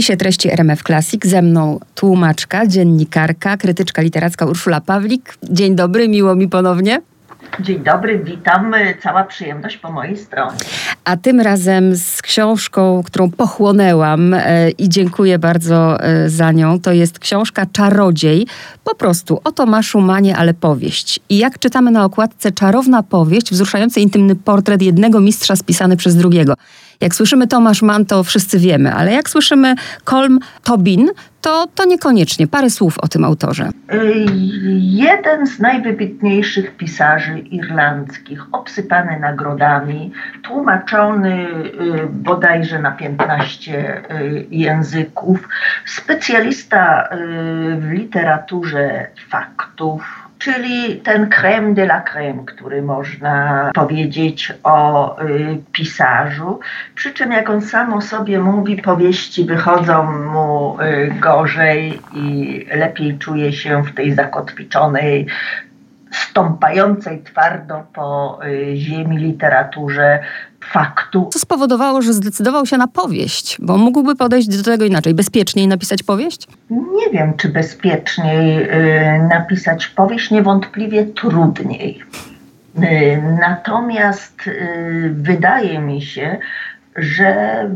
spisie treści RMF Classic ze mną tłumaczka, dziennikarka, krytyczka literacka Urszula Pawlik. Dzień dobry, miło mi ponownie. Dzień dobry, witam. Cała przyjemność po mojej stronie. A tym razem z książką, którą pochłonęłam e, i dziękuję bardzo e, za nią. To jest książka Czarodziej. Po prostu o Tomaszu Manie, ale powieść. I jak czytamy na okładce, czarowna powieść, wzruszający intymny portret jednego mistrza spisany przez drugiego. Jak słyszymy Tomasz Mann, to wszyscy wiemy, ale jak słyszymy Kolm Tobin, to, to niekoniecznie. Parę słów o tym autorze. Jeden z najwybitniejszych pisarzy irlandzkich, obsypany nagrodami, tłumaczony y, bodajże na 15 y, języków, specjalista y, w literaturze faktów, czyli ten creme de la creme, który można powiedzieć o y, pisarzu. Przy czym, jak on sam o sobie mówi, powieści wychodzą mu y, gorzej i lepiej czuje się w tej zakotwiczonej stąpającej twardo po y, ziemi literaturze faktu. Co spowodowało, że zdecydował się na powieść? Bo mógłby podejść do tego inaczej, bezpieczniej napisać powieść? Nie wiem, czy bezpieczniej y, napisać powieść, niewątpliwie trudniej. Y, natomiast y, wydaje mi się, że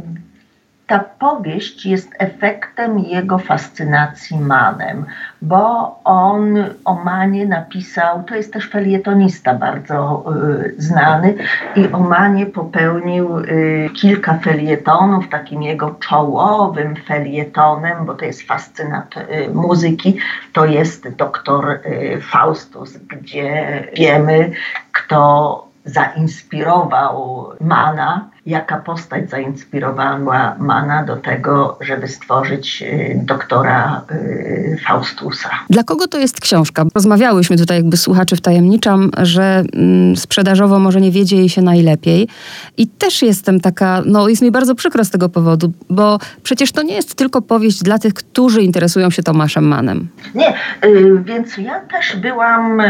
ta powieść jest efektem jego fascynacji Manem, bo on o Manie napisał, to jest też felietonista bardzo y, znany i o Manie popełnił y, kilka felietonów, takim jego czołowym felietonem, bo to jest fascynat y, muzyki, to jest doktor y, Faustus, gdzie wiemy, kto zainspirował Mana, jaka postać zainspirowała Mana do tego, żeby stworzyć y, doktora y, Faustusa. Dla kogo to jest książka? Rozmawiałyśmy tutaj, jakby słuchaczy wtajemniczam, że mm, sprzedażowo może nie wiedzie jej się najlepiej. I też jestem taka, no jest mi bardzo przykro z tego powodu, bo przecież to nie jest tylko powieść dla tych, którzy interesują się Tomaszem Manem. Nie, y, więc ja też byłam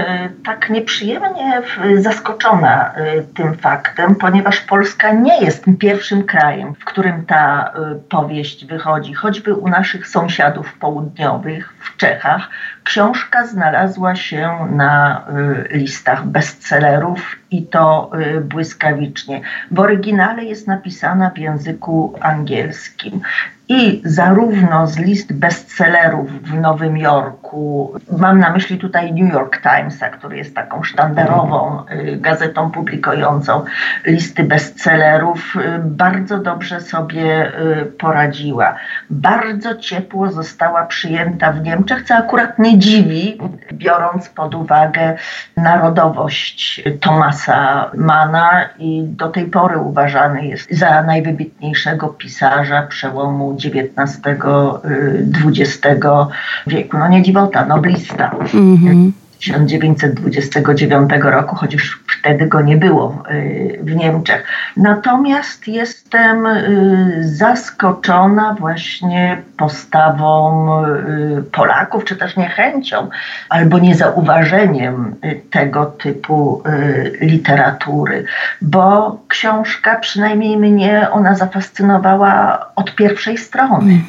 tak nieprzyjemnie zaskoczona tym faktem, ponieważ Polska nie jest pierwszym krajem, w którym ta y, powieść wychodzi, choćby u naszych sąsiadów południowych w Czechach. Książka znalazła się na y, listach bestsellerów i to y, błyskawicznie. W oryginale jest napisana w języku angielskim i zarówno z list bestsellerów w Nowym Jorku, mam na myśli tutaj New York Timesa, który jest taką sztandarową y, gazetą publikującą listy bestsellerów, y, bardzo dobrze sobie poradziła. Bardzo ciepło została przyjęta w Niemczech, co akurat nie dziwi, biorąc pod uwagę narodowość Tomasa Mana i do tej pory uważany jest za najwybitniejszego pisarza przełomu XIX-XX wieku. No nie dziwota, noblista. Mm -hmm. 1929 roku, choć już wtedy go nie było y, w Niemczech. Natomiast jestem y, zaskoczona właśnie postawą y, Polaków, czy też niechęcią albo niezauważeniem tego typu literatury, bo książka, przynajmniej mnie, ona zafascynowała od pierwszej strony.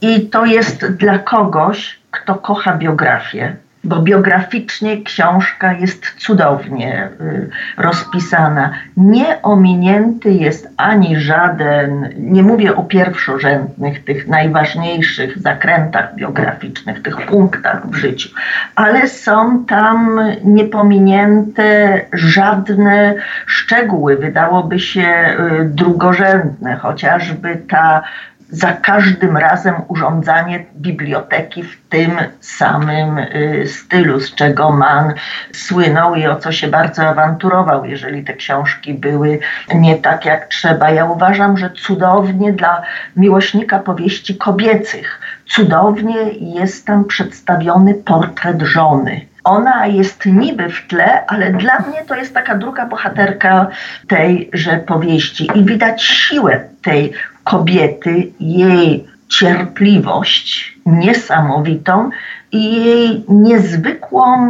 I to jest dla kogoś, kto kocha biografię, bo biograficznie książka jest cudownie y, rozpisana. Nie ominięty jest ani żaden, nie mówię o pierwszorzędnych, tych najważniejszych zakrętach biograficznych, tych punktach w życiu, ale są tam niepominięte żadne szczegóły, wydałoby się y, drugorzędne, chociażby ta za każdym razem urządzanie biblioteki w tym samym y, stylu, z czego Mann słynął i o co się bardzo awanturował, jeżeli te książki były nie tak jak trzeba. Ja uważam, że cudownie dla miłośnika powieści kobiecych, cudownie jest tam przedstawiony portret żony ona jest niby w tle, ale dla mnie to jest taka druga bohaterka tejże powieści i widać siłę tej kobiety, jej cierpliwość niesamowitą i jej niezwykłą,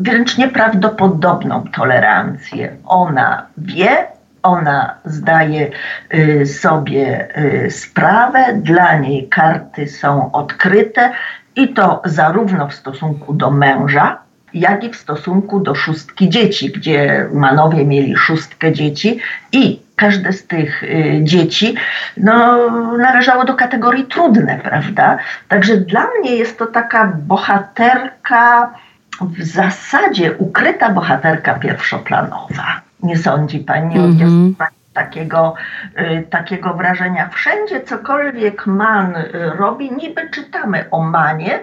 wręcz nieprawdopodobną tolerancję. Ona wie, ona zdaje y, sobie y, sprawę, dla niej karty są odkryte i to zarówno w stosunku do męża, jak i w stosunku do szóstki dzieci, gdzie Manowie mieli szóstkę dzieci i każde z tych y, dzieci no, należało do kategorii trudne, prawda? Także dla mnie jest to taka bohaterka, w zasadzie ukryta bohaterka pierwszoplanowa. Nie sądzi pani? Mm -hmm. takiego, y, takiego wrażenia. Wszędzie cokolwiek Man y, robi, niby czytamy o Manie,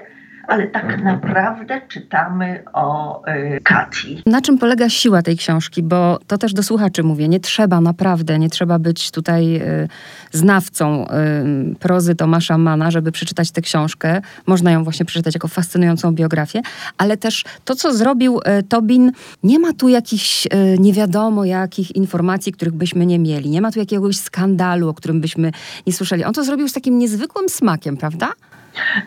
ale tak mhm. naprawdę czytamy o y, Kati. Na czym polega siła tej książki? Bo to też do słuchaczy mówię, nie trzeba naprawdę, nie trzeba być tutaj y, znawcą y, prozy Tomasza Mana, żeby przeczytać tę książkę. Można ją właśnie przeczytać jako fascynującą biografię, ale też to, co zrobił y, Tobin, nie ma tu jakichś y, nie wiadomo jakich informacji, których byśmy nie mieli. Nie ma tu jakiegoś skandalu, o którym byśmy nie słyszeli. On to zrobił z takim niezwykłym smakiem, prawda?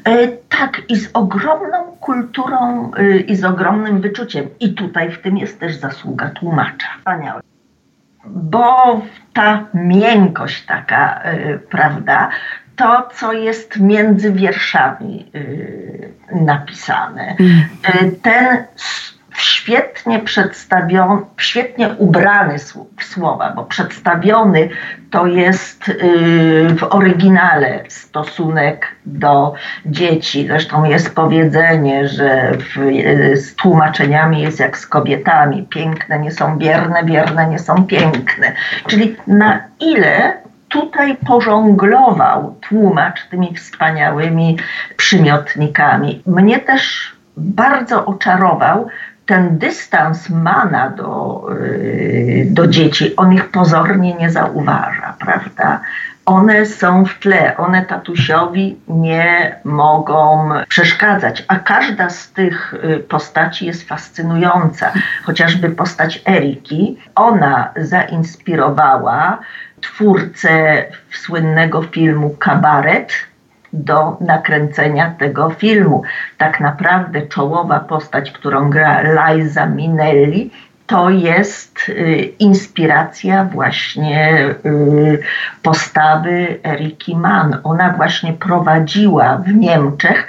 E, tak, i z ogromną kulturą e, i z ogromnym wyczuciem. I tutaj w tym jest też zasługa tłumacza. Wspaniałe. Bo ta miękkość taka, e, prawda, to, co jest między wierszami napisane, mm. ten świetnie przedstawiony, świetnie ubrany w słowa, bo przedstawiony to jest y, w oryginale stosunek do dzieci. Zresztą jest powiedzenie, że w, y, z tłumaczeniami jest jak z kobietami. Piękne nie są bierne, bierne nie są piękne. Czyli na ile tutaj pożonglował tłumacz tymi wspaniałymi przymiotnikami. Mnie też bardzo oczarował ten dystans Mana do, y, do dzieci, on ich pozornie nie zauważa, prawda? One są w tle, one tatusiowi nie mogą przeszkadzać, a każda z tych y, postaci jest fascynująca. Chociażby postać Eriki, ona zainspirowała twórcę słynnego filmu Kabaret, do nakręcenia tego filmu. Tak naprawdę czołowa postać, którą gra Liza Minnelli, to jest y, inspiracja właśnie y, postawy Eriki Mann. Ona właśnie prowadziła w Niemczech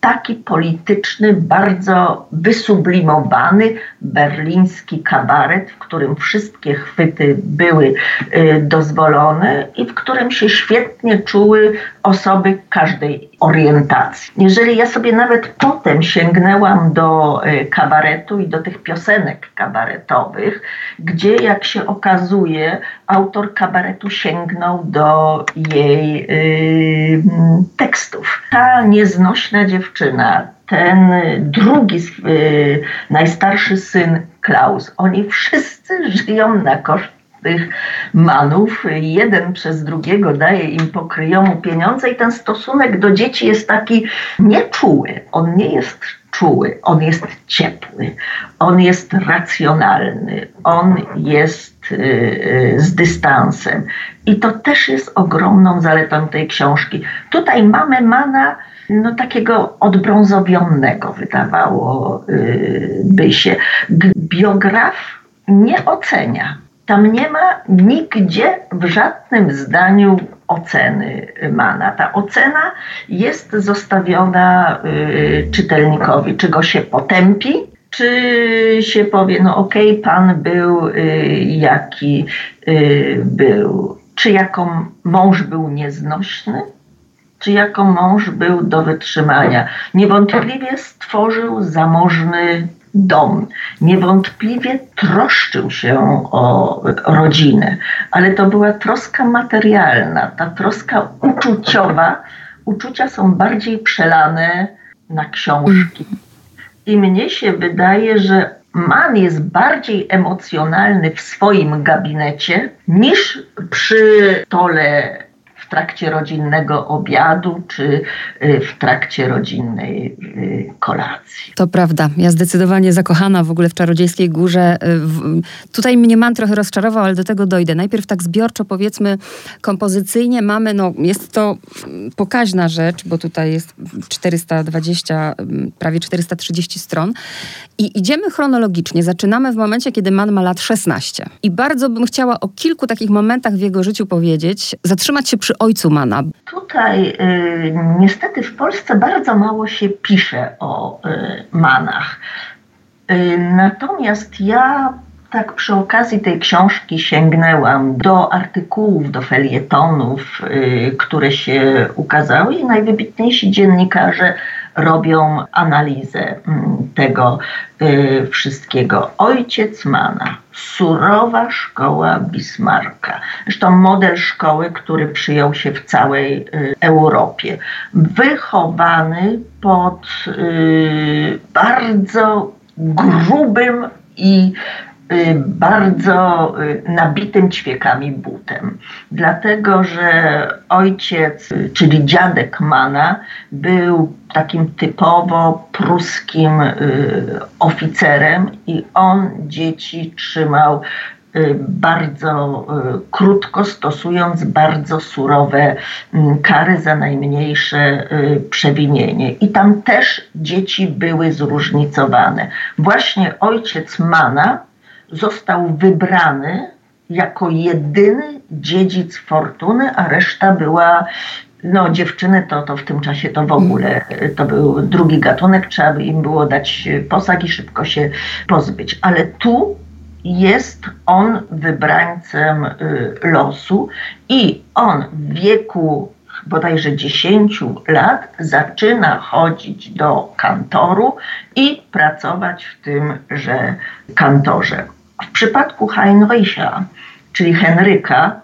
taki polityczny, bardzo wysublimowany berliński kabaret, w którym wszystkie chwyty były y, dozwolone i w którym się świetnie czuły osoby każdej orientacji. Jeżeli ja sobie nawet potem sięgnęłam do y, kabaretu i do tych piosenek kabaretowych, gdzie jak się okazuje, autor kabaretu sięgnął do jej y, tekstów. Ta nieznośna dziewczyna, ten drugi, y, najstarszy syn Klaus, oni wszyscy żyją na koszt tych manów. Jeden przez drugiego daje im pokryjomu pieniądze i ten stosunek do dzieci jest taki nieczuły. On nie jest czuły, on jest ciepły, on jest racjonalny, on jest yy, z dystansem. I to też jest ogromną zaletą tej książki. Tutaj mamy mana no, takiego odbrązowionego, wydawałoby się. Biograf nie ocenia tam nie ma nigdzie w żadnym zdaniu oceny Mana. Ta ocena jest zostawiona y, czytelnikowi, czy go się potępi, czy się powie, no okej, okay, pan był y, jaki y, był, czy jako mąż był nieznośny, czy jako mąż był do wytrzymania. Niewątpliwie stworzył zamożny dom. Niewątpliwie troszczył się o rodzinę, ale to była troska materialna, ta troska uczuciowa. Uczucia są bardziej przelane na książki. I mnie się wydaje, że Man jest bardziej emocjonalny w swoim gabinecie niż przy stole w trakcie rodzinnego obiadu, czy y, w trakcie rodzinnej y, kolacji. To prawda. Ja zdecydowanie zakochana w ogóle w Czarodziejskiej Górze. Tutaj mnie man trochę rozczarował, ale do tego dojdę. Najpierw tak zbiorczo powiedzmy kompozycyjnie mamy, no jest to pokaźna rzecz, bo tutaj jest 420, prawie 430 stron i idziemy chronologicznie. Zaczynamy w momencie, kiedy man ma lat 16. I bardzo bym chciała o kilku takich momentach w jego życiu powiedzieć, zatrzymać się przy ojcu Mana. Tutaj y, niestety w Polsce bardzo mało się pisze o y, Manach. Y, natomiast ja tak przy okazji tej książki sięgnęłam do artykułów, do felietonów, y, które się ukazały i najwybitniejsi dziennikarze robią analizę mm, tego y, wszystkiego. Ojciec Mana, surowa szkoła Bismarcka, zresztą model szkoły, który przyjął się w całej y, Europie, wychowany pod y, bardzo grubym i bardzo y, nabitym ćwiekami butem. Dlatego, że ojciec, y, czyli dziadek Mana, był takim typowo pruskim oficerem i on dzieci trzymał bardzo krótko, stosując bardzo surowe mm, kary za najmniejsze przewinienie. I tam też dzieci były zróżnicowane. Właśnie ojciec Mana został wybrany jako jedyny dziedzic fortuny, a reszta była no dziewczyny to, to w tym czasie to w ogóle, to był drugi gatunek, trzeba by im było dać posag i szybko się pozbyć. Ale tu jest on wybrańcem y, losu i on w wieku bodajże 10 lat zaczyna chodzić do kantoru i pracować w tymże kantorze. W przypadku Heinricha, czyli Henryka,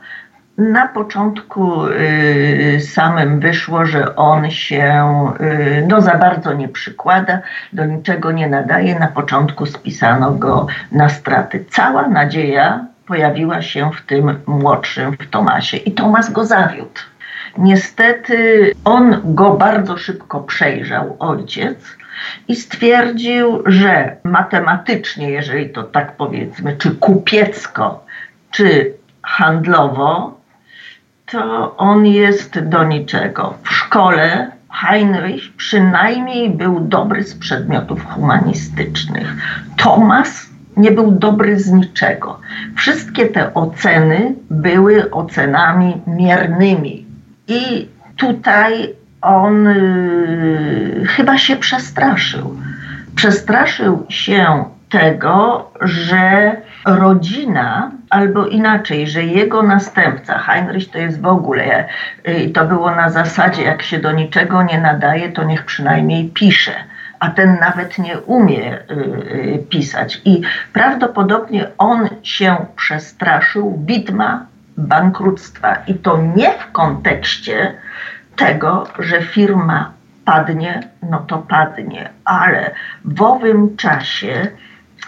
na początku y, samym wyszło, że on się y, no, za bardzo nie przykłada, do niczego nie nadaje. Na początku spisano go na straty. Cała nadzieja pojawiła się w tym młodszym, w Tomasie i Tomas go zawiódł. Niestety on go bardzo szybko przejrzał, ojciec, i stwierdził, że matematycznie, jeżeli to tak powiedzmy, czy kupiecko, czy handlowo, to on jest do niczego. W szkole Heinrich przynajmniej był dobry z przedmiotów humanistycznych. Thomas nie był dobry z niczego. Wszystkie te oceny były ocenami miernymi. I tutaj on y, chyba się przestraszył. Przestraszył się tego, że rodzina, albo inaczej, że jego następca, Heinrich to jest w ogóle, y, to było na zasadzie, jak się do niczego nie nadaje, to niech przynajmniej pisze a ten nawet nie umie y, pisać. I prawdopodobnie on się przestraszył widma bankructwa. I to nie w kontekście tego, że firma padnie, no to padnie, ale w owym czasie,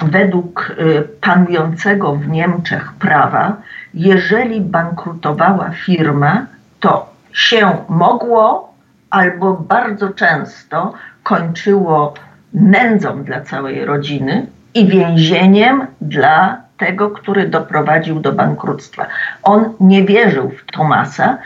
według y, panującego w Niemczech prawa, jeżeli bankrutowała firma, to się mogło albo bardzo często kończyło nędzą dla całej rodziny i więzieniem dla tego, który doprowadził do bankructwa. On nie wierzył w Tomasa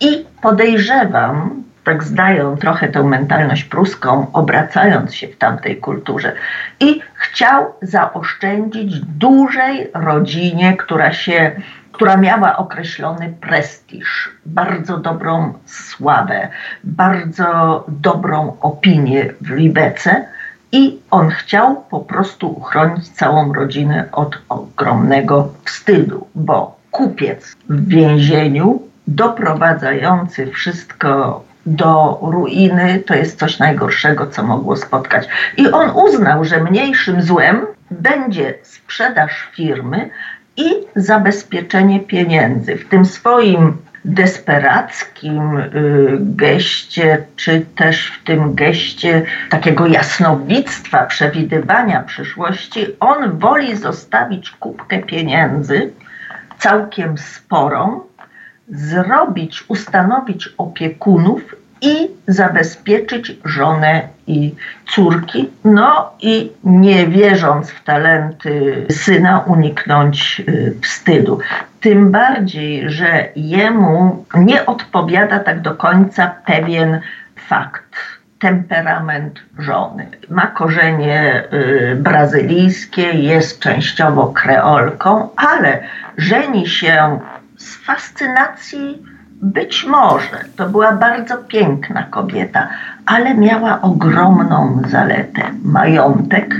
i podejrzewam, tak zdają trochę tę mentalność pruską, obracając się w tamtej kulturze. I chciał zaoszczędzić dużej rodzinie, która się która miała określony prestiż, bardzo dobrą sławę, bardzo dobrą opinię w Libece i on chciał po prostu uchronić całą rodzinę od ogromnego wstydu, bo kupiec w więzieniu doprowadzający wszystko do ruiny, to jest coś najgorszego, co mogło spotkać. I on uznał, że mniejszym złem będzie sprzedaż firmy i zabezpieczenie pieniędzy. W tym swoim desperackim y, geście, czy też w tym geście takiego jasnowictwa, przewidywania przyszłości, on woli zostawić kubkę pieniędzy, całkiem sporą, zrobić, ustanowić opiekunów i zabezpieczyć żonę i córki, no i nie wierząc w talenty syna, uniknąć y, wstydu. Tym bardziej, że jemu nie odpowiada tak do końca pewien fakt temperament żony. Ma korzenie y, brazylijskie, jest częściowo kreolką, ale żeni się z fascynacji być może. To była bardzo piękna kobieta, ale miała ogromną zaletę. Majątek,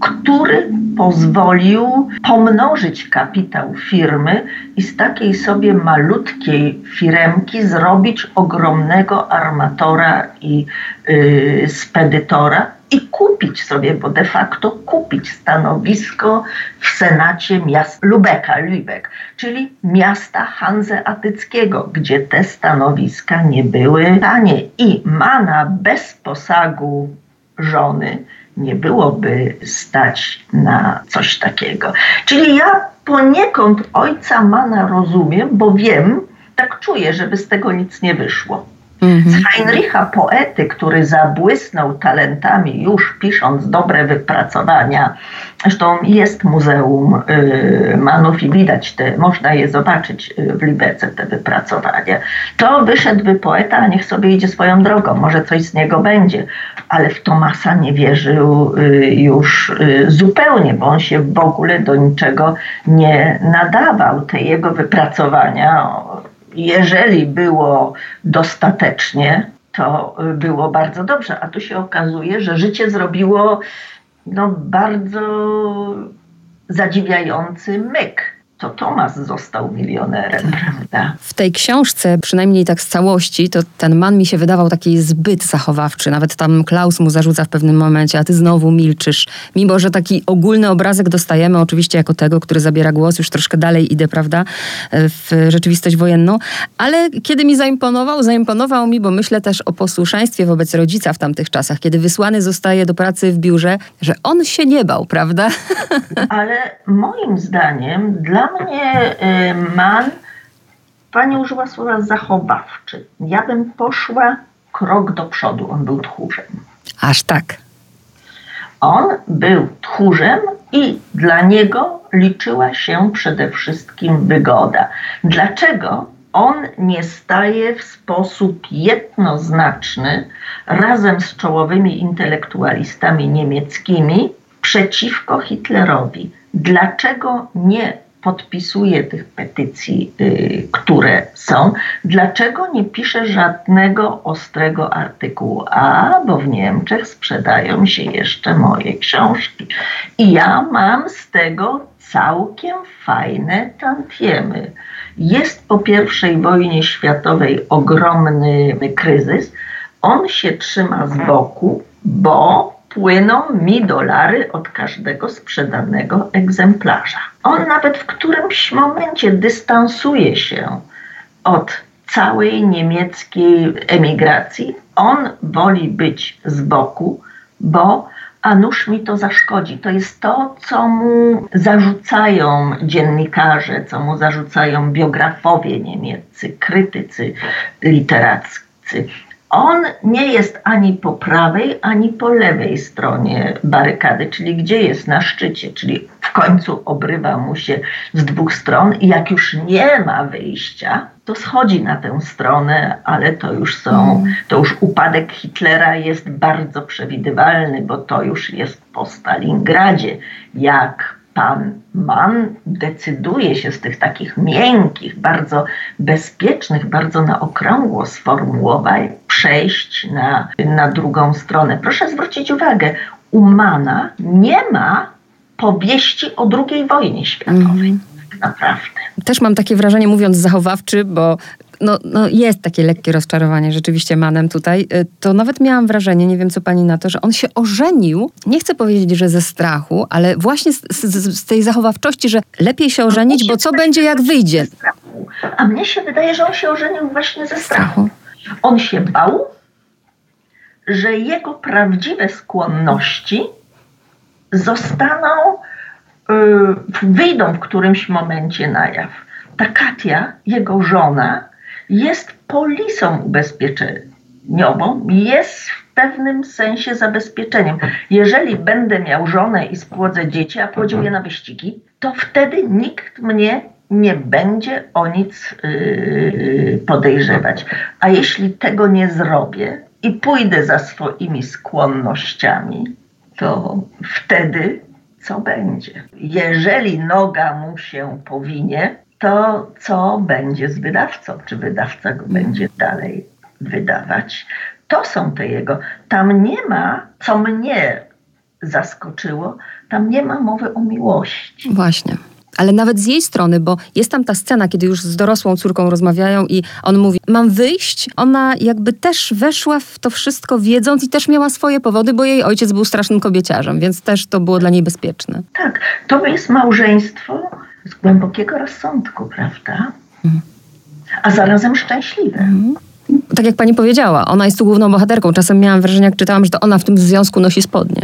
który pozwolił pomnożyć kapitał firmy i z takiej sobie malutkiej firemki zrobić ogromnego armatora i yy, spedytora i kupić sobie, bo de facto kupić stanowisko w Senacie miast Lubeka, Lübeck, czyli miasta hanzeatyckiego, gdzie te stanowiska nie były tanie. I Mana bez posagu żony nie byłoby stać na coś takiego. Czyli ja poniekąd ojca Mana rozumiem, bo wiem, tak czuję, żeby z tego nic nie wyszło. Mhm. Z Heinricha poety, który zabłysnął talentami już pisząc dobre wypracowania, zresztą jest Muzeum y, Manów i widać, te, można je zobaczyć y, w Libece, te wypracowania, to wyszedłby poeta, a niech sobie idzie swoją drogą, może coś z niego będzie, ale w Tomasa nie wierzył y, już zupełnie, bo on się w ogóle do niczego nie nadawał. Te jego wypracowania jeżeli było dostatecznie, to było bardzo dobrze. A tu się okazuje, że życie zrobiło no, bardzo zadziwiający myk to Tomas został milionerem, prawda? W tej książce, przynajmniej tak z całości, to ten man mi się wydawał taki zbyt zachowawczy. Nawet tam Klaus mu zarzuca w pewnym momencie, a ty znowu milczysz. Mimo, że taki ogólny obrazek dostajemy oczywiście jako tego, który zabiera głos, już troszkę dalej idę, prawda, w rzeczywistość wojenną. Ale kiedy mi zaimponował, zaimponował mi, bo myślę też o posłuszeństwie wobec rodzica w tamtych czasach, kiedy wysłany zostaje do pracy w biurze, że on się nie bał, prawda? Ale moim zdaniem dla mnie y, man, pani użyła słowa zachowawczy. Ja bym poszła krok do przodu. On był tchórzem. Aż tak. On był tchórzem i dla niego liczyła się przede wszystkim wygoda. Dlaczego on nie staje w sposób jednoznaczny razem z czołowymi intelektualistami niemieckimi przeciwko Hitlerowi? Dlaczego nie podpisuje tych petycji, y, które są, dlaczego nie pisze żadnego ostrego artykułu? A, bo w Niemczech sprzedają się jeszcze moje książki. I ja mam z tego całkiem fajne tantiemy. Jest po I wojnie światowej ogromny kryzys. On się trzyma z boku, bo płyną mi dolary od każdego sprzedanego egzemplarza. On nawet w którymś momencie dystansuje się od całej niemieckiej emigracji. On woli być z boku, bo a nuż mi to zaszkodzi. To jest to, co mu zarzucają dziennikarze, co mu zarzucają biografowie niemieccy, krytycy literaccy on nie jest ani po prawej, ani po lewej stronie barykady, czyli gdzie jest na szczycie, czyli w końcu obrywa mu się z dwóch stron i jak już nie ma wyjścia, to schodzi na tę stronę, ale to już są, to już upadek Hitlera jest bardzo przewidywalny, bo to już jest po Stalingradzie, jak pan Mann decyduje się z tych takich miękkich, bardzo bezpiecznych, bardzo na okrągło sformułowań przejść na, na drugą stronę. Proszę zwrócić uwagę, u Mana nie ma powieści o II wojnie światowej. Mm. Naprawdę. Też mam takie wrażenie, mówiąc zachowawczy, bo no, no jest takie lekkie rozczarowanie rzeczywiście Manem tutaj, y, to nawet miałam wrażenie, nie wiem co pani na to, że on się ożenił, nie chcę powiedzieć, że ze strachu, ale właśnie z, z, z tej zachowawczości, że lepiej się ożenić, bo co będzie jak wyjdzie. A mnie się wydaje, że on się ożenił właśnie ze strachu. On się bał, że jego prawdziwe skłonności zostaną, yy, wyjdą w którymś momencie na jaw ta Katia, jego żona, jest polisą ubezpieczeniową, jest w pewnym sensie zabezpieczeniem. Jeżeli będę miał żonę i spłodzę dzieci, a płodził je na wyścigi, to wtedy nikt mnie nie będzie o nic yy, podejrzewać. A jeśli tego nie zrobię i pójdę za swoimi skłonnościami, to wtedy co będzie? Jeżeli noga mu się powinie, to co będzie z wydawcą? Czy wydawca go będzie dalej wydawać? To są te jego. Tam nie ma, co mnie zaskoczyło, tam nie ma mowy o miłości. Właśnie ale nawet z jej strony, bo jest tam ta scena, kiedy już z dorosłą córką rozmawiają i on mówi, mam wyjść. Ona jakby też weszła w to wszystko wiedząc i też miała swoje powody, bo jej ojciec był strasznym kobieciarzem, więc też to było dla niej bezpieczne. Tak, to jest małżeństwo z głębokiego rozsądku, prawda? Mhm. A zarazem szczęśliwe. Mhm. Tak jak pani powiedziała, ona jest tu główną bohaterką. Czasem miałam wrażenie, jak czytałam, że to ona w tym związku nosi spodnie.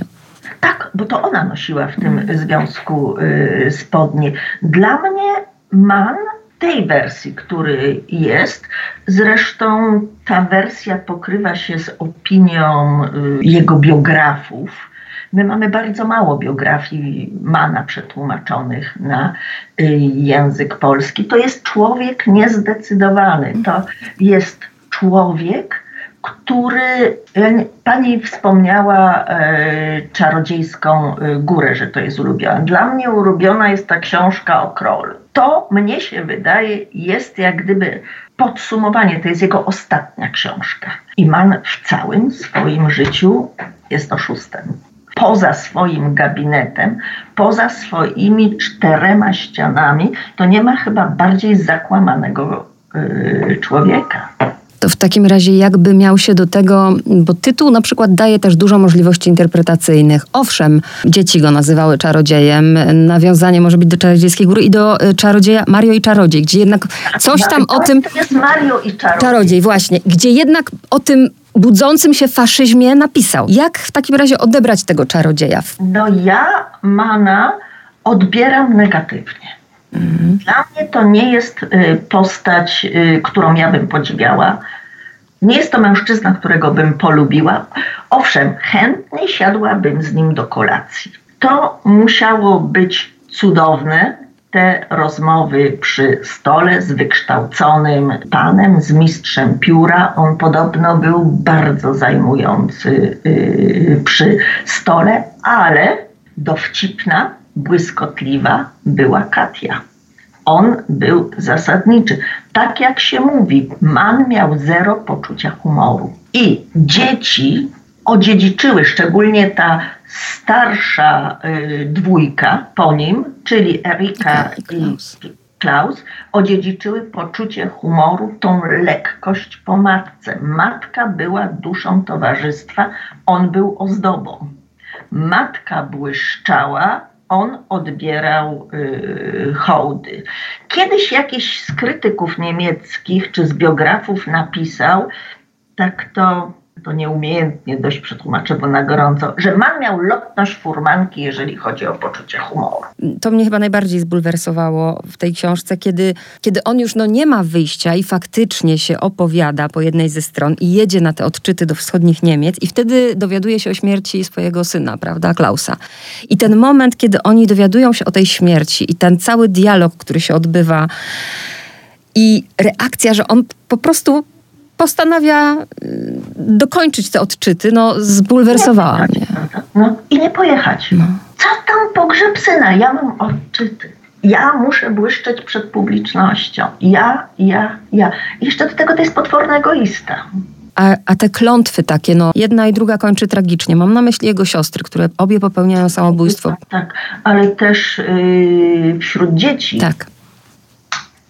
Tak, bo to ona nosiła w tym związku y, spodnie. Dla mnie man tej wersji, który jest, zresztą ta wersja pokrywa się z opinią y, jego biografów. My mamy bardzo mało biografii Mana przetłumaczonych na y, język polski. To jest człowiek niezdecydowany. To jest człowiek, który pani wspomniała e, czarodziejską górę, że to jest ulubiona. Dla mnie ulubiona jest ta książka o królu. To mnie się wydaje jest jak gdyby podsumowanie, to jest jego ostatnia książka. I man w całym swoim życiu jest oszustem. Poza swoim gabinetem, poza swoimi czterema ścianami, to nie ma chyba bardziej zakłamanego y, człowieka to w takim razie jakby miał się do tego, bo tytuł na przykład daje też dużo możliwości interpretacyjnych. Owszem, dzieci go nazywały czarodziejem, nawiązanie może być do czarodziejskiej góry i do y, czarodzieja Mario i Czarodziej, gdzie jednak coś tam o tym... To jest Mario i Czarodziej. Czarodziej, właśnie. Gdzie jednak o tym budzącym się faszyzmie napisał. Jak w takim razie odebrać tego czarodzieja? No ja Mana odbieram negatywnie. Mhm. Dla mnie to nie jest y, postać, y, którą ja bym podziwiała. Nie jest to mężczyzna, którego bym polubiła. Owszem, chętnie siadłabym z nim do kolacji. To musiało być cudowne, te rozmowy przy stole z wykształconym panem, z mistrzem pióra. On podobno był bardzo zajmujący yy, przy stole, ale dowcipna, błyskotliwa była Katia. On był zasadniczy. Tak jak się mówi, man miał zero poczucia humoru. I dzieci odziedziczyły, szczególnie ta starsza y, dwójka po nim, czyli Erika i Klaus, odziedziczyły poczucie humoru, tą lekkość po matce. Matka była duszą towarzystwa, on był ozdobą. Matka błyszczała, on odbierał y, hołdy. Kiedyś jakiś z krytyków niemieckich czy z biografów napisał, tak to to nieumiejętnie dość przetłumaczę, bo na gorąco, że man miał lotność furmanki, jeżeli chodzi o poczucie humoru. To mnie chyba najbardziej zbulwersowało w tej książce, kiedy, kiedy on już no, nie ma wyjścia i faktycznie się opowiada po jednej ze stron i jedzie na te odczyty do wschodnich Niemiec i wtedy dowiaduje się o śmierci swojego syna, prawda, Klausa. I ten moment, kiedy oni dowiadują się o tej śmierci i ten cały dialog, który się odbywa i reakcja, że on po prostu postanawia y, dokończyć te odczyty, no zbulwersowała mnie. No i nie pojechać. No. Co tam pogrzeb syna? Ja mam odczyty. Ja muszę błyszczeć przed publicznością. Ja, ja, ja. I jeszcze do tego to jest potworny egoista. A, a, te klątwy takie, no jedna i druga kończy tragicznie. Mam na myśli jego siostry, które obie popełniają samobójstwo. Tak, tak. ale też yy, wśród dzieci. Tak.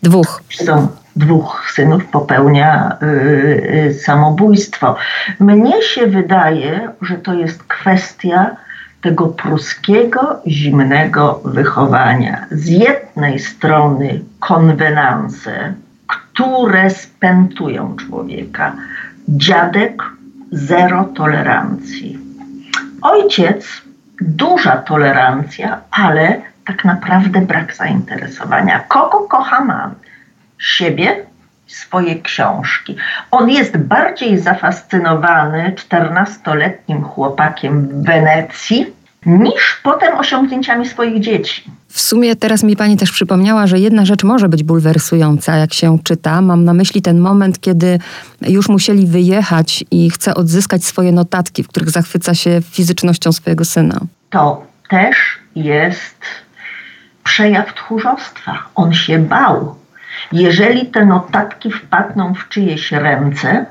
Dwóch. Są dwóch synów popełnia y, y, samobójstwo. Mnie się wydaje, że to jest kwestia tego pruskiego, zimnego wychowania. Z jednej strony konwenanse, które spętują człowieka. Dziadek zero tolerancji. Ojciec duża tolerancja, ale tak naprawdę brak zainteresowania. Kogo kocha man? Siebie, swoje książki. On jest bardziej zafascynowany 14-letnim chłopakiem w Wenecji niż potem osiągnięciami swoich dzieci. W sumie teraz mi pani też przypomniała, że jedna rzecz może być bulwersująca, jak się czyta. Mam na myśli ten moment, kiedy już musieli wyjechać i chce odzyskać swoje notatki, w których zachwyca się fizycznością swojego syna. To też jest przejaw tchórzostwa. On się bał. Jeżeli te notatki wpadną w czyjeś ręce,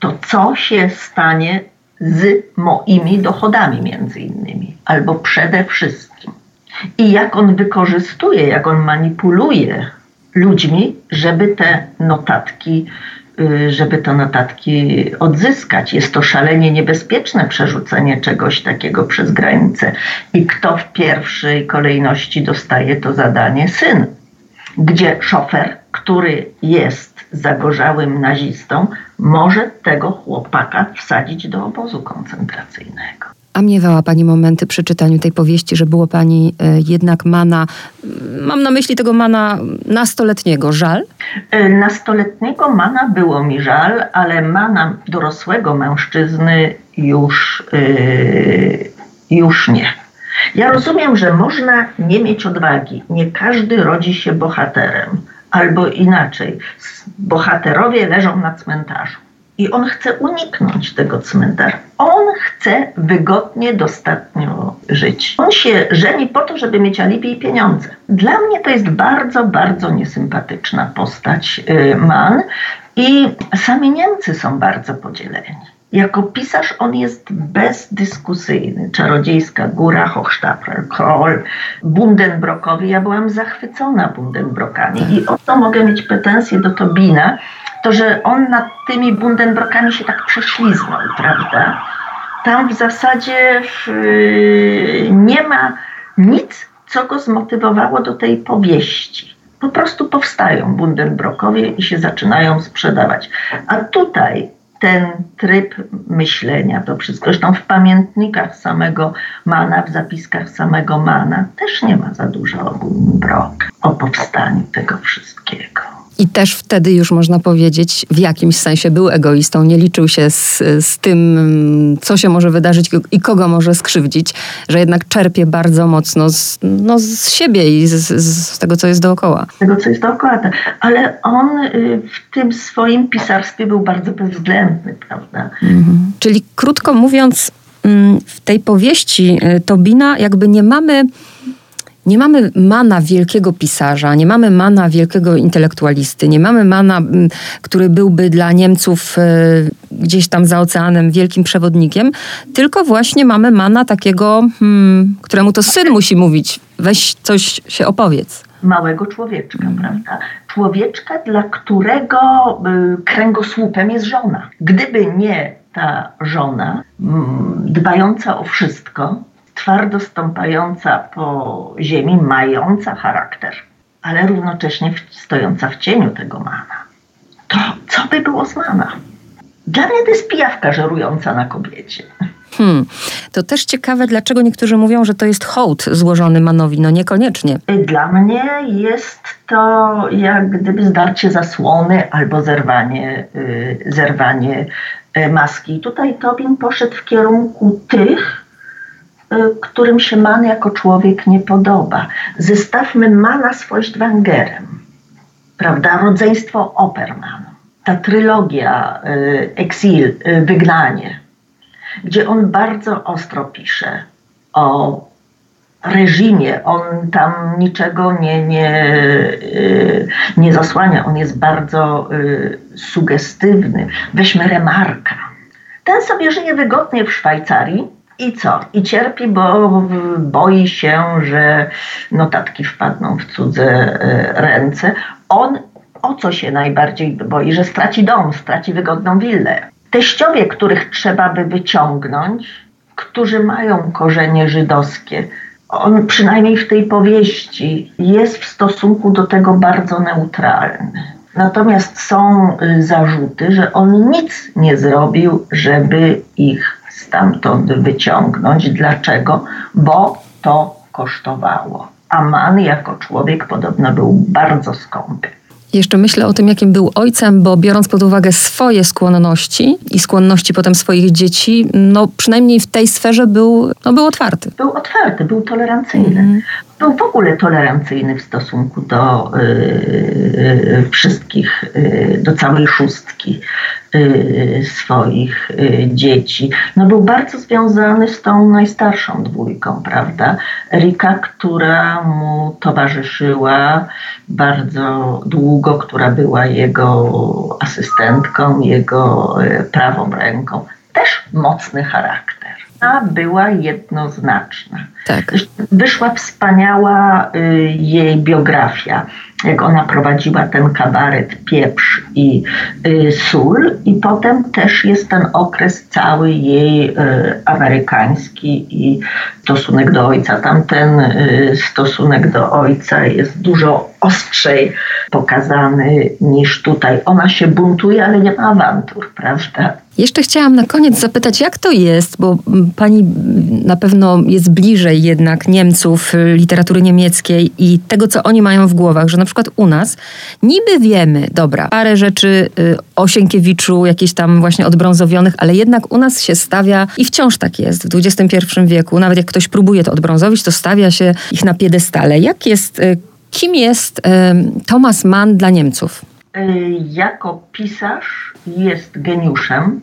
to co się stanie z moimi dochodami między innymi, albo przede wszystkim. I jak on wykorzystuje, jak on manipuluje ludźmi, żeby te notatki, y, żeby te notatki odzyskać. Jest to szalenie niebezpieczne przerzucenie czegoś takiego przez granicę. I kto w pierwszej kolejności dostaje to zadanie? Syn. Gdzie szofer, który jest zagorzałym nazistą, może tego chłopaka wsadzić do obozu koncentracyjnego. A miewała Pani momenty przy czytaniu tej powieści, że było Pani e, jednak mana, mam na myśli tego mana nastoletniego, żal? E, nastoletniego mana było mi żal, ale mana dorosłego mężczyzny już, yy, już nie. Ja rozumiem, że można nie mieć odwagi. Nie każdy rodzi się bohaterem albo inaczej. Bohaterowie leżą na cmentarzu. I on chce uniknąć tego cmentarza. On chce wygodnie, dostatnio żyć. On się żeni po to, żeby mieć alibi i pieniądze. Dla mnie to jest bardzo, bardzo niesympatyczna postać y, Man. I sami Niemcy są bardzo podzieleni. Jako pisarz on jest bezdyskusyjny. Czarodziejska Góra, Hochstapler, Kroll, Bundenbrockowi. Ja byłam zachwycona Bundenbrockami i o to mogę mieć pretensje do Tobina, to że on nad tymi Bundenbrockami się tak prześliznął, prawda? Tam w zasadzie w, nie ma nic, co go zmotywowało do tej powieści. Po prostu powstają Bundenbrockowie i się zaczynają sprzedawać. A tutaj ten tryb myślenia, to wszystko. Zresztą w pamiętnikach samego Mana, w zapiskach samego Mana też nie ma za dużo o Brok, o powstaniu tego wszystkiego. I też wtedy już można powiedzieć, w jakimś sensie był egoistą, nie liczył się z, z tym, co się może wydarzyć i kogo może skrzywdzić, że jednak czerpie bardzo mocno z, no, z siebie i z, z tego, co jest dookoła. Tego, co jest dookoła, tak. ale on y, w tym swoim pisarstwie był bardzo bezwzględny, prawda? Mhm. Czyli krótko mówiąc, mm, w tej powieści y, Tobina jakby nie mamy nie mamy mana wielkiego pisarza, nie mamy mana wielkiego intelektualisty, nie mamy mana, który byłby dla Niemców e, gdzieś tam za oceanem wielkim przewodnikiem, tylko właśnie mamy mana takiego, hmm, któremu to syn musi mówić, weź coś się opowiedz. Małego człowieczka, prawda? Człowieczka, dla którego y, kręgosłupem jest żona. Gdyby nie ta żona, dbająca o wszystko, twardo stąpająca po ziemi, mająca charakter, ale równocześnie stojąca w cieniu tego mana. To co by było z mana? Dla mnie to jest pijawka żerująca na kobiecie. Hmm. To też ciekawe, dlaczego niektórzy mówią, że to jest hołd złożony Manowi. No niekoniecznie. Dla mnie jest to jak gdyby zdarcie zasłony albo zerwanie, yy, zerwanie yy, maski. Tutaj Tobin poszedł w kierunku tych, Y, którym się man jako człowiek nie podoba. Zestawmy Mana z Feuchtwangerem, prawda? Rodzeństwo Operman. Ta trylogia y, Exil, y, Wygnanie, gdzie on bardzo ostro pisze o reżimie. On tam niczego nie, nie, nie zasłania. On jest bardzo sugestywny. Weźmy Remarka. Ten sobie żyje wygodnie w Szwajcarii, i co? I cierpi, bo boi się, że notatki wpadną w cudze e, ręce. On o co się najbardziej boi? Że straci dom, straci wygodną willę. Teściowie, których trzeba by wyciągnąć, którzy mają korzenie żydowskie, on przynajmniej w tej powieści jest w stosunku do tego bardzo neutralny. Natomiast są y, zarzuty, że on nic nie zrobił, żeby ich stamtąd wyciągnąć. Dlaczego? Bo to kosztowało. A man jako człowiek podobno był bardzo skąpy. Jeszcze myślę o tym, jakim był ojcem, bo biorąc pod uwagę swoje skłonności i skłonności potem swoich dzieci, no przynajmniej w tej sferze był, no, był otwarty. Był otwarty, był tolerancyjny. Mm. Był w ogóle tolerancyjny w stosunku do y, wszystkich, y, do całej szóstki y, swoich dzieci. No był bardzo związany z tą najstarszą dwójką, prawda? Rika, która mu towarzyszyła bardzo długo, która była jego asystentką, jego prawą ręką. Też mocny charakter. A była jednoznaczna. Tak. Wyszła wspaniała y, jej biografia, jak ona prowadziła ten kabaret Pieprz i y, Sól i potem też jest ten okres cały jej y, amerykański i stosunek do ojca. Tamten y, stosunek do ojca jest dużo ostrzej pokazany niż tutaj. Ona się buntuje, ale nie ma awantur, prawda? Jeszcze chciałam na koniec zapytać, jak to jest, bo pani na pewno jest bliżej jednak Niemców, y, literatury niemieckiej i tego, co oni mają w głowach, że na przykład u nas niby wiemy, dobra, parę rzeczy y, o Sienkiewiczu, jakieś tam właśnie odbrązowionych, ale jednak u nas się stawia i wciąż tak jest w XXI wieku, nawet jak ktoś próbuje to odbrązowić, to stawia się ich na piedestale. Jak jest, y, kim jest Thomas Mann dla Niemców? Jako pisarz jest geniuszem,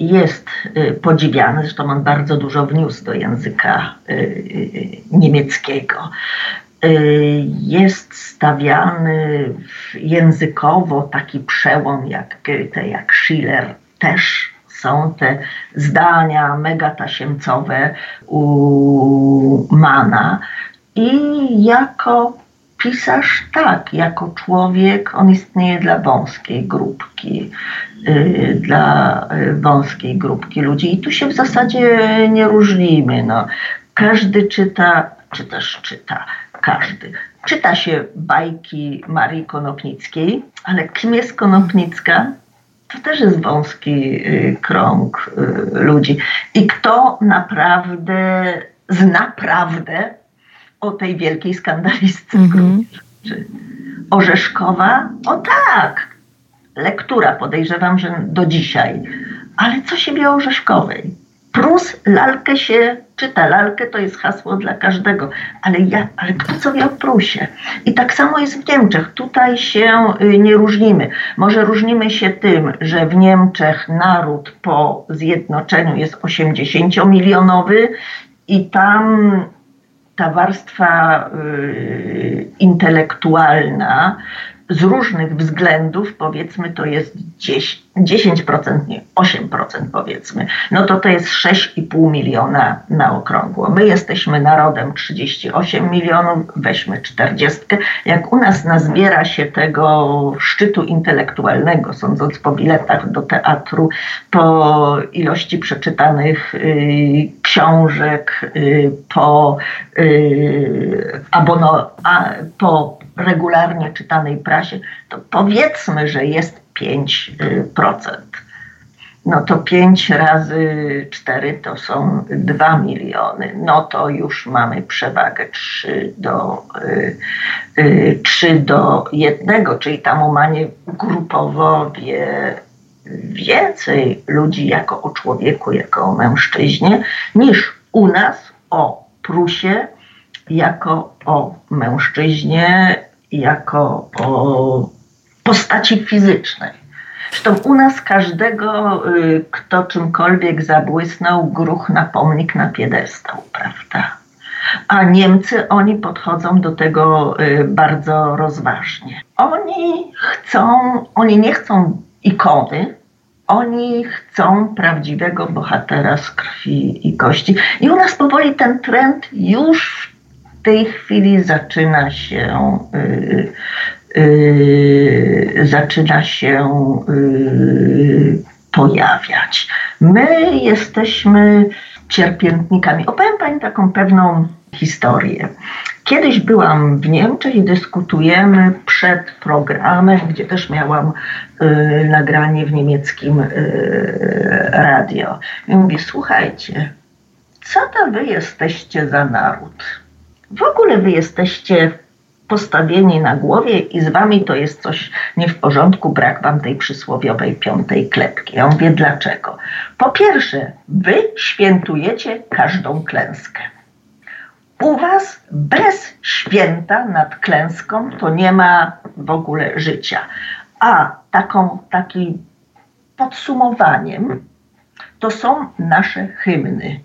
jest y, podziwiany, zresztą on bardzo dużo wniósł do języka y, y, niemieckiego. Jest stawiany językowo taki przełom jak Goethe, jak Schiller. Też są te zdania megatasiemcowe u Mana. I jako pisarz tak, jako człowiek on istnieje dla wąskiej grupki Y, dla y, wąskiej grupki ludzi. I tu się w zasadzie nie różnimy. No. Każdy czyta, czy też czyta, każdy. Czyta się bajki Marii Konopnickiej, ale kim jest Konopnicka? To też jest wąski y, krąg ludzi. I kto naprawdę zna prawdę o tej wielkiej skandalistce mm -hmm. Orzeszkowa? O tak, lektura, podejrzewam, że do dzisiaj. Ale co się wie o Rzeszkowej? Prus, lalkę się czyta. Lalkę to jest hasło dla każdego. Ale, ja, ale kto co wie o Prusie? I tak samo jest w Niemczech. Tutaj się y, nie różnimy. Może różnimy się tym, że w Niemczech naród po zjednoczeniu jest 80-milionowy i tam ta warstwa y, intelektualna z różnych względów, powiedzmy to jest 10, 10% nie, 8% powiedzmy, no to to jest 6,5 miliona na okrągło. My jesteśmy narodem 38 milionów, weźmy 40. Jak u nas nazbiera się tego szczytu intelektualnego, sądząc po biletach do teatru, po ilości przeczytanych y, książek, y, po, y, abono, a, po regularnie czytanej prasie, to powiedzmy, że jest 5%. No to 5 razy 4 to są 2 miliony. No to już mamy przewagę 3 do, 3 y, y, do 1, czyli tam umanie grupowo wie więcej ludzi jako o człowieku, jako o mężczyźnie, niż u nas o Prusie, jako o mężczyźnie, jako o postaci fizycznej. Zresztą u nas każdego, y, kto czymkolwiek zabłysnął, gruch na pomnik na piedestał, prawda? A Niemcy, oni podchodzą do tego y, bardzo rozważnie. Oni chcą, oni nie chcą ikony, oni chcą prawdziwego bohatera z krwi i kości. I u nas powoli ten trend już w tej chwili zaczyna się yy, zaczyna się yy, pojawiać. My jesteśmy cierpiętnikami. Opowiem Pani taką pewną historię. Kiedyś byłam w Niemczech i dyskutujemy przed programem, gdzie też miałam y, nagranie w niemieckim y, radio. I mówię, słuchajcie, co to wy jesteście za naród? W ogóle wy jesteście postawieni na głowie i z wami to jest coś nie w porządku, brak wam tej przysłowiowej piątej klepki. Ja mówię dlaczego? Po pierwsze, wy świętujecie każdą klęskę. U was bez święta nad klęską to nie ma w ogóle życia. A taką, takim podsumowaniem to są nasze hymny.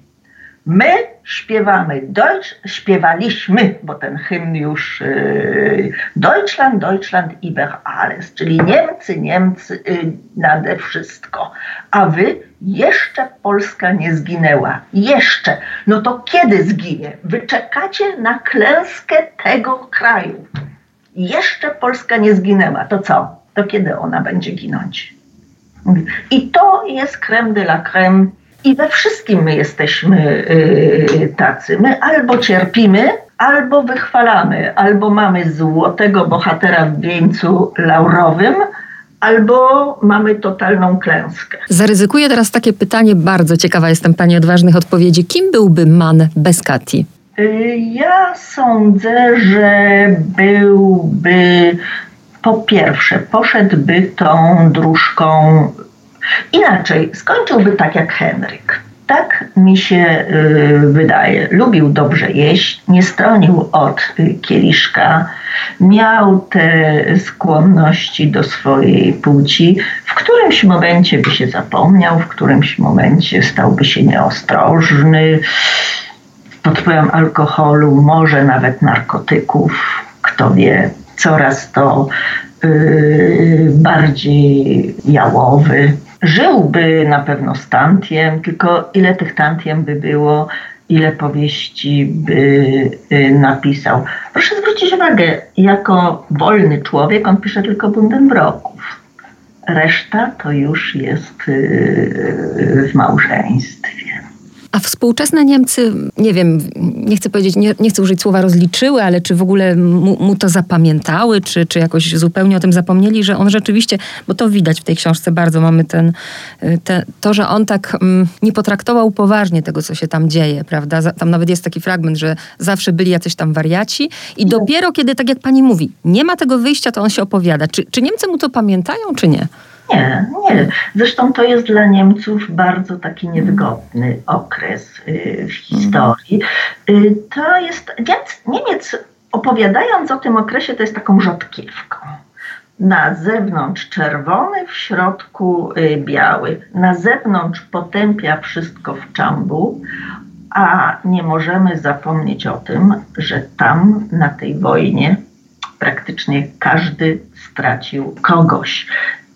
My śpiewamy Deutsch, śpiewaliśmy, bo ten hymn już yy, Deutschland, Deutschland über alles, czyli Niemcy, Niemcy yy, nade wszystko. A wy jeszcze Polska nie zginęła. Jeszcze. No to kiedy zginie? Wy czekacie na klęskę tego kraju. Jeszcze Polska nie zginęła. To co? To kiedy ona będzie ginąć? I to jest creme de la creme i we wszystkim my jesteśmy yy, tacy. My albo cierpimy, albo wychwalamy, albo mamy złotego bohatera w wieńcu laurowym, albo mamy totalną klęskę. Zaryzykuję teraz takie pytanie, bardzo ciekawa jestem Pani odważnych odpowiedzi. Kim byłby man bez Kati? Y, ja sądzę, że byłby po pierwsze, poszedłby tą dróżką Inaczej, skończyłby tak jak Henryk. Tak mi się y, wydaje. Lubił dobrze jeść, nie stronił od y, kieliszka, miał te skłonności do swojej płci. W którymś momencie by się zapomniał, w którymś momencie stałby się nieostrożny pod wpływem alkoholu, może nawet narkotyków, kto wie, coraz to y, bardziej jałowy żyłby na pewno z tantiem, tylko ile tych tantiem by było, ile powieści by y, napisał. Proszę zwrócić uwagę, jako wolny człowiek on pisze tylko Bundenbroków. Reszta to już jest y, w małżeństwie. A współczesne Niemcy, nie wiem, nie chcę powiedzieć, nie, nie chcę użyć słowa rozliczyły, ale czy w ogóle mu, mu, to zapamiętały, czy, czy jakoś zupełnie o tym zapomnieli, że on rzeczywiście, bo to widać w tej książce bardzo, mamy ten, y, te, to, że on tak mm, nie potraktował poważnie tego, co się tam dzieje, prawda? Tam nawet jest taki fragment, że zawsze byli jacyś tam wariaci i no. dopiero kiedy, tak jak pani mówi, nie ma tego wyjścia, to on się opowiada. Czy, czy Niemcy mu to pamiętają, czy nie? Nie, nie. Zresztą to jest dla Niemców bardzo taki niewygodny okres y, w historii. Y, to jest, Niemiec, Niemiec opowiadając o tym okresie, to jest taką rzodkiewką. Na zewnątrz czerwony, w środku y, biały. Na zewnątrz potępia wszystko w czambu, a nie możemy zapomnieć o tym, że tam na tej wojnie praktycznie każdy stracił kogoś.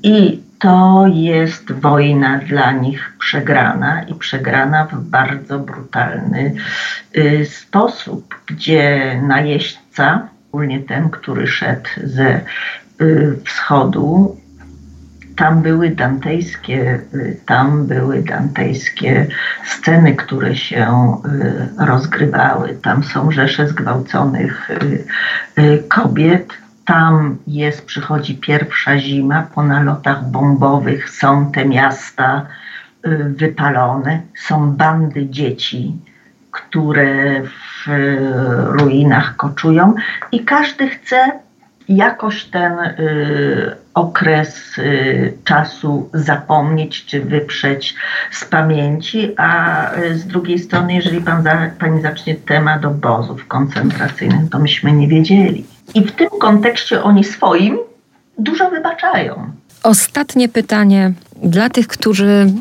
I to jest wojna dla nich przegrana i przegrana w bardzo brutalny y, sposób, gdzie najeźdźca, szczególnie ten, który szedł ze y, wschodu, tam były dantejskie, y, tam były dantejskie sceny, które się rozgrywały. Tam są rzesze zgwałconych kobiet tam jest, przychodzi pierwsza zima, po nalotach bombowych są te miasta y, wypalone, są bandy dzieci, które w ruinach koczują i każdy chce jakoś ten y, okres y, czasu zapomnieć czy wyprzeć z pamięci, a y, z drugiej strony, jeżeli pan za, pani zacznie temat obozów koncentracyjnych, to myśmy nie wiedzieli. I w tym kontekście oni swoim dużo wybaczają. Ostatnie pytanie dla tych, którzy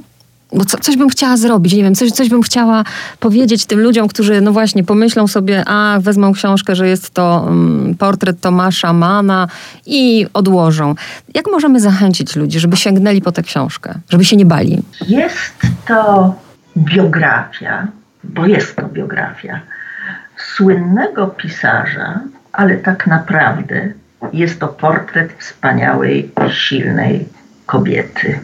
bo co, coś bym chciała zrobić, nie wiem, coś, coś bym chciała powiedzieć tym ludziom, którzy no właśnie pomyślą sobie, a wezmą książkę, że jest to um, portret Tomasza Mana i odłożą. Jak możemy zachęcić ludzi, żeby sięgnęli po tę książkę, żeby się nie bali? Jest to biografia, bo jest to biografia słynnego pisarza, ale tak naprawdę jest to portret wspaniałej, silnej kobiety.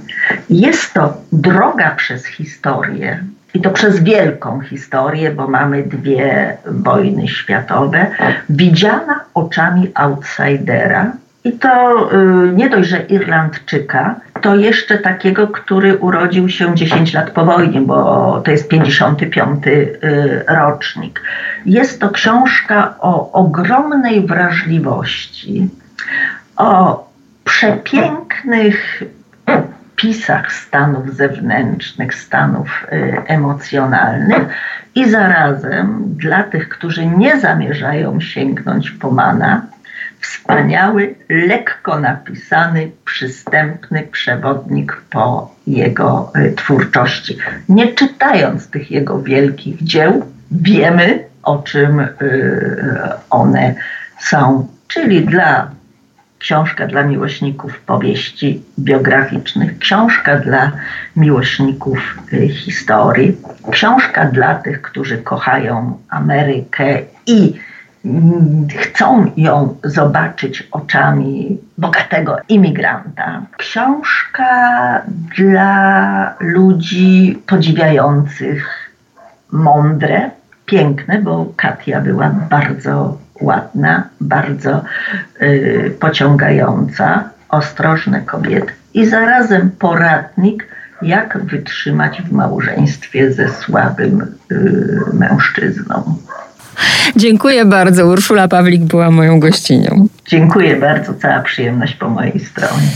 Jest to droga przez historię, i to przez wielką historię, bo mamy dwie wojny światowe, widziana oczami outsidera. I to y, nie dość, że Irlandczyka, to jeszcze takiego, który urodził się 10 lat po wojnie, bo to jest 55 y, rocznik. Jest to książka o ogromnej wrażliwości, o przepięknych pisach stanów zewnętrznych, stanów y, emocjonalnych i zarazem dla tych, którzy nie zamierzają sięgnąć po Mana, wspaniały, lekko napisany, przystępny przewodnik po jego y, twórczości. Nie czytając tych jego wielkich dzieł, wiemy, o czym y, one są. Czyli dla książka dla miłośników powieści biograficznych, książka dla miłośników y, historii, książka dla tych, którzy kochają Amerykę i chcą ją zobaczyć oczami bogatego imigranta. Książka dla ludzi podziwiających mądre, piękne, bo Katia była bardzo ładna, bardzo y, pociągająca, ostrożne kobiety i zarazem poradnik, jak wytrzymać w małżeństwie ze słabym y, mężczyzną. Dziękuję bardzo. Urszula Pawlik była moją gościnią. Dziękuję bardzo. Cała przyjemność po mojej stronie.